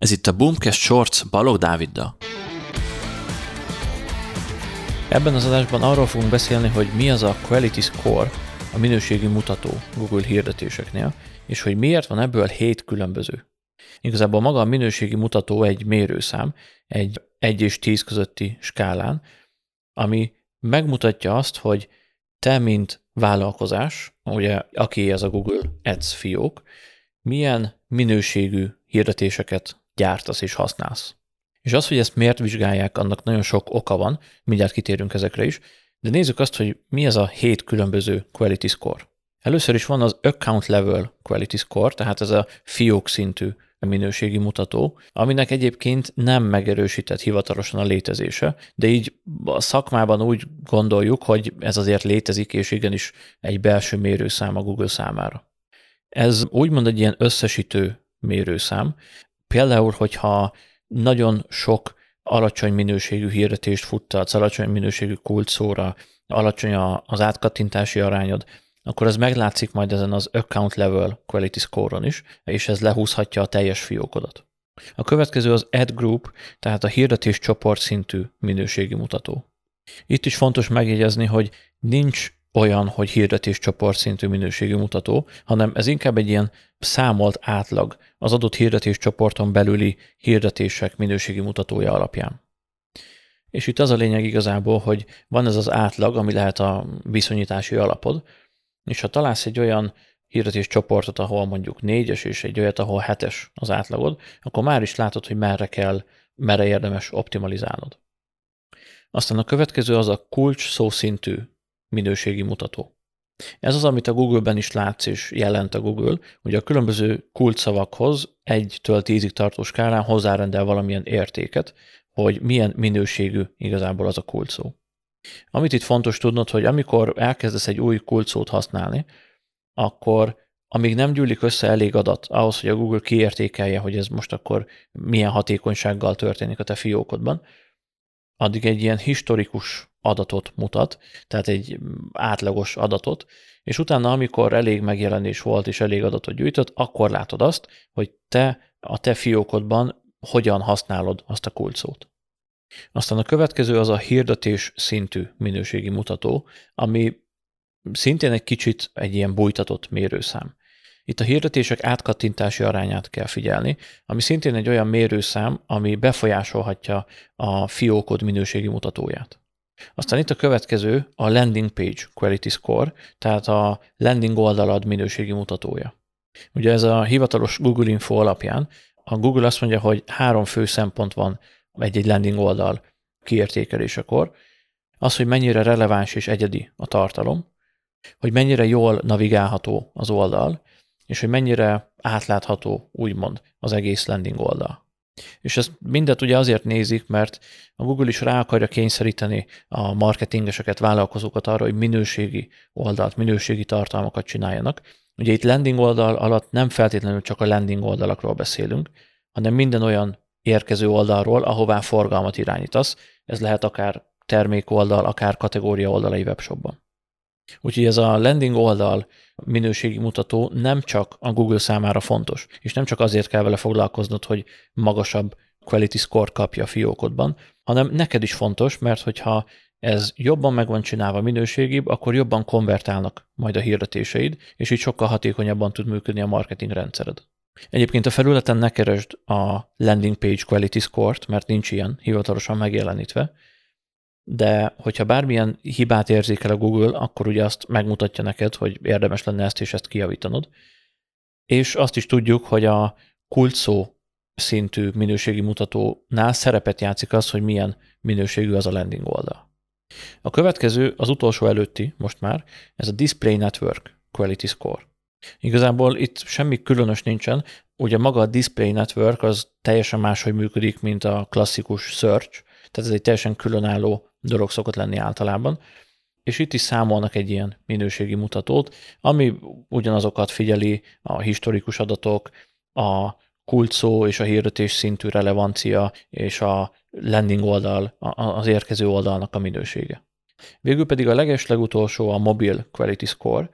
Ez itt a Boomcast Shorts Balog Dáviddal. Ebben az adásban arról fogunk beszélni, hogy mi az a Quality Score, a minőségi mutató Google hirdetéseknél, és hogy miért van ebből 7 különböző. Igazából maga a minőségi mutató egy mérőszám, egy 1 és 10 közötti skálán, ami megmutatja azt, hogy te, mint vállalkozás, ugye aki ez a Google Ads fiók, milyen minőségű hirdetéseket gyártasz és használsz. És az, hogy ezt miért vizsgálják, annak nagyon sok oka van, mindjárt kitérünk ezekre is, de nézzük azt, hogy mi ez a hét különböző quality score. Először is van az account level quality score, tehát ez a fiók szintű minőségi mutató, aminek egyébként nem megerősített hivatalosan a létezése, de így a szakmában úgy gondoljuk, hogy ez azért létezik, és igenis egy belső mérőszám a Google számára. Ez úgymond egy ilyen összesítő mérőszám, Például, hogyha nagyon sok alacsony minőségű hirdetést futtatsz, alacsony minőségű kulcsszóra, alacsony az átkattintási arányod, akkor ez meglátszik majd ezen az account level quality score-on is, és ez lehúzhatja a teljes fiókodat. A következő az ad group, tehát a hirdetés csoport szintű minőségi mutató. Itt is fontos megjegyezni, hogy nincs olyan, hogy hirdetés csoport szintű minőségű mutató, hanem ez inkább egy ilyen számolt átlag az adott hirdetés csoporton belüli hirdetések minőségi mutatója alapján. És itt az a lényeg igazából, hogy van ez az átlag, ami lehet a viszonyítási alapod, és ha találsz egy olyan hirdetés csoportot, ahol mondjuk négyes, és egy olyat, ahol hetes az átlagod, akkor már is látod, hogy merre kell, merre érdemes optimalizálnod. Aztán a következő az a kulcs szószintű minőségi mutató. Ez az, amit a Google-ben is látsz és jelent a Google, hogy a különböző kulcsszavakhoz egy-től tízig tartó skálán hozzárendel valamilyen értéket, hogy milyen minőségű igazából az a kulcsszó. Amit itt fontos tudnod, hogy amikor elkezdesz egy új kulcsszót használni, akkor amíg nem gyűlik össze elég adat ahhoz, hogy a Google kiértékelje, hogy ez most akkor milyen hatékonysággal történik a te fiókodban, addig egy ilyen historikus adatot mutat, tehát egy átlagos adatot, és utána, amikor elég megjelenés volt és elég adatot gyűjtött, akkor látod azt, hogy te a te fiókodban hogyan használod azt a kulcsszót. Aztán a következő az a hirdetés szintű minőségi mutató, ami szintén egy kicsit egy ilyen bújtatott mérőszám. Itt a hirdetések átkattintási arányát kell figyelni, ami szintén egy olyan mérőszám, ami befolyásolhatja a fiókod minőségi mutatóját. Aztán itt a következő a landing page quality score, tehát a landing oldalad minőségi mutatója. Ugye ez a hivatalos Google Info alapján, a Google azt mondja, hogy három fő szempont van egy-egy landing oldal kiértékelésekor. Az, hogy mennyire releváns és egyedi a tartalom, hogy mennyire jól navigálható az oldal, és hogy mennyire átlátható, úgymond, az egész landing oldal. És ezt mindet ugye azért nézik, mert a Google is rá akarja kényszeríteni a marketingeseket, vállalkozókat arra, hogy minőségi oldalt, minőségi tartalmakat csináljanak. Ugye itt landing oldal alatt nem feltétlenül csak a landing oldalakról beszélünk, hanem minden olyan érkező oldalról, ahová forgalmat irányítasz. Ez lehet akár termékoldal, akár kategória oldalai webshopban. Úgyhogy ez a landing oldal minőségi mutató nem csak a Google számára fontos, és nem csak azért kell vele foglalkoznod, hogy magasabb quality score kapja a fiókodban, hanem neked is fontos, mert hogyha ez jobban meg van csinálva minőségibb, akkor jobban konvertálnak majd a hirdetéseid, és így sokkal hatékonyabban tud működni a marketing rendszered. Egyébként a felületen ne keresd a landing page quality score-t, mert nincs ilyen hivatalosan megjelenítve, de hogyha bármilyen hibát érzékel a Google, akkor ugye azt megmutatja neked, hogy érdemes lenne ezt és ezt kijavítanod. És azt is tudjuk, hogy a kulcsszó szintű minőségi mutatónál szerepet játszik az, hogy milyen minőségű az a landing oldal. A következő, az utolsó előtti most már, ez a Display Network Quality Score. Igazából itt semmi különös nincsen, ugye maga a Display Network az teljesen máshogy működik, mint a klasszikus Search, tehát ez egy teljesen különálló dolog szokott lenni általában. És itt is számolnak egy ilyen minőségi mutatót, ami ugyanazokat figyeli, a historikus adatok, a kulcsszó és a hirdetés szintű relevancia és a landing oldal, az érkező oldalnak a minősége. Végül pedig a leges legutolsó a Mobile Quality Score,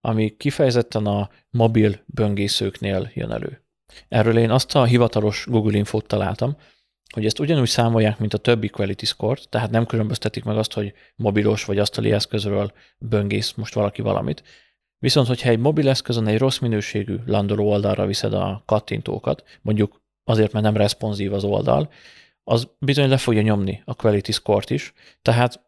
ami kifejezetten a mobil böngészőknél jön elő. Erről én azt a hivatalos Google Infót találtam, hogy ezt ugyanúgy számolják, mint a többi quality score tehát nem különböztetik meg azt, hogy mobilos vagy asztali eszközről böngész most valaki valamit. Viszont, hogyha egy mobil eszközön egy rossz minőségű landoló oldalra viszed a kattintókat, mondjuk azért, mert nem responsív az oldal, az bizony le fogja nyomni a quality score-t is, tehát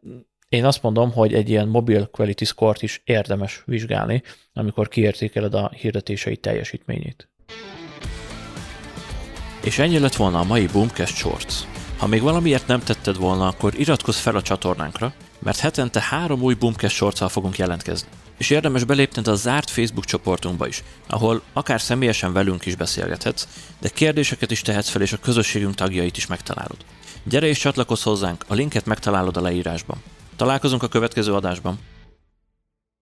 én azt mondom, hogy egy ilyen mobil quality score-t is érdemes vizsgálni, amikor kiértékeled a hirdetései teljesítményét. És ennyi lett volna a mai Boomcast Shorts. Ha még valamiért nem tetted volna, akkor iratkozz fel a csatornánkra, mert hetente három új Boomcast shorts fogunk jelentkezni. És érdemes belépned a zárt Facebook csoportunkba is, ahol akár személyesen velünk is beszélgethetsz, de kérdéseket is tehetsz fel, és a közösségünk tagjait is megtalálod. Gyere és csatlakozz hozzánk, a linket megtalálod a leírásban. Találkozunk a következő adásban.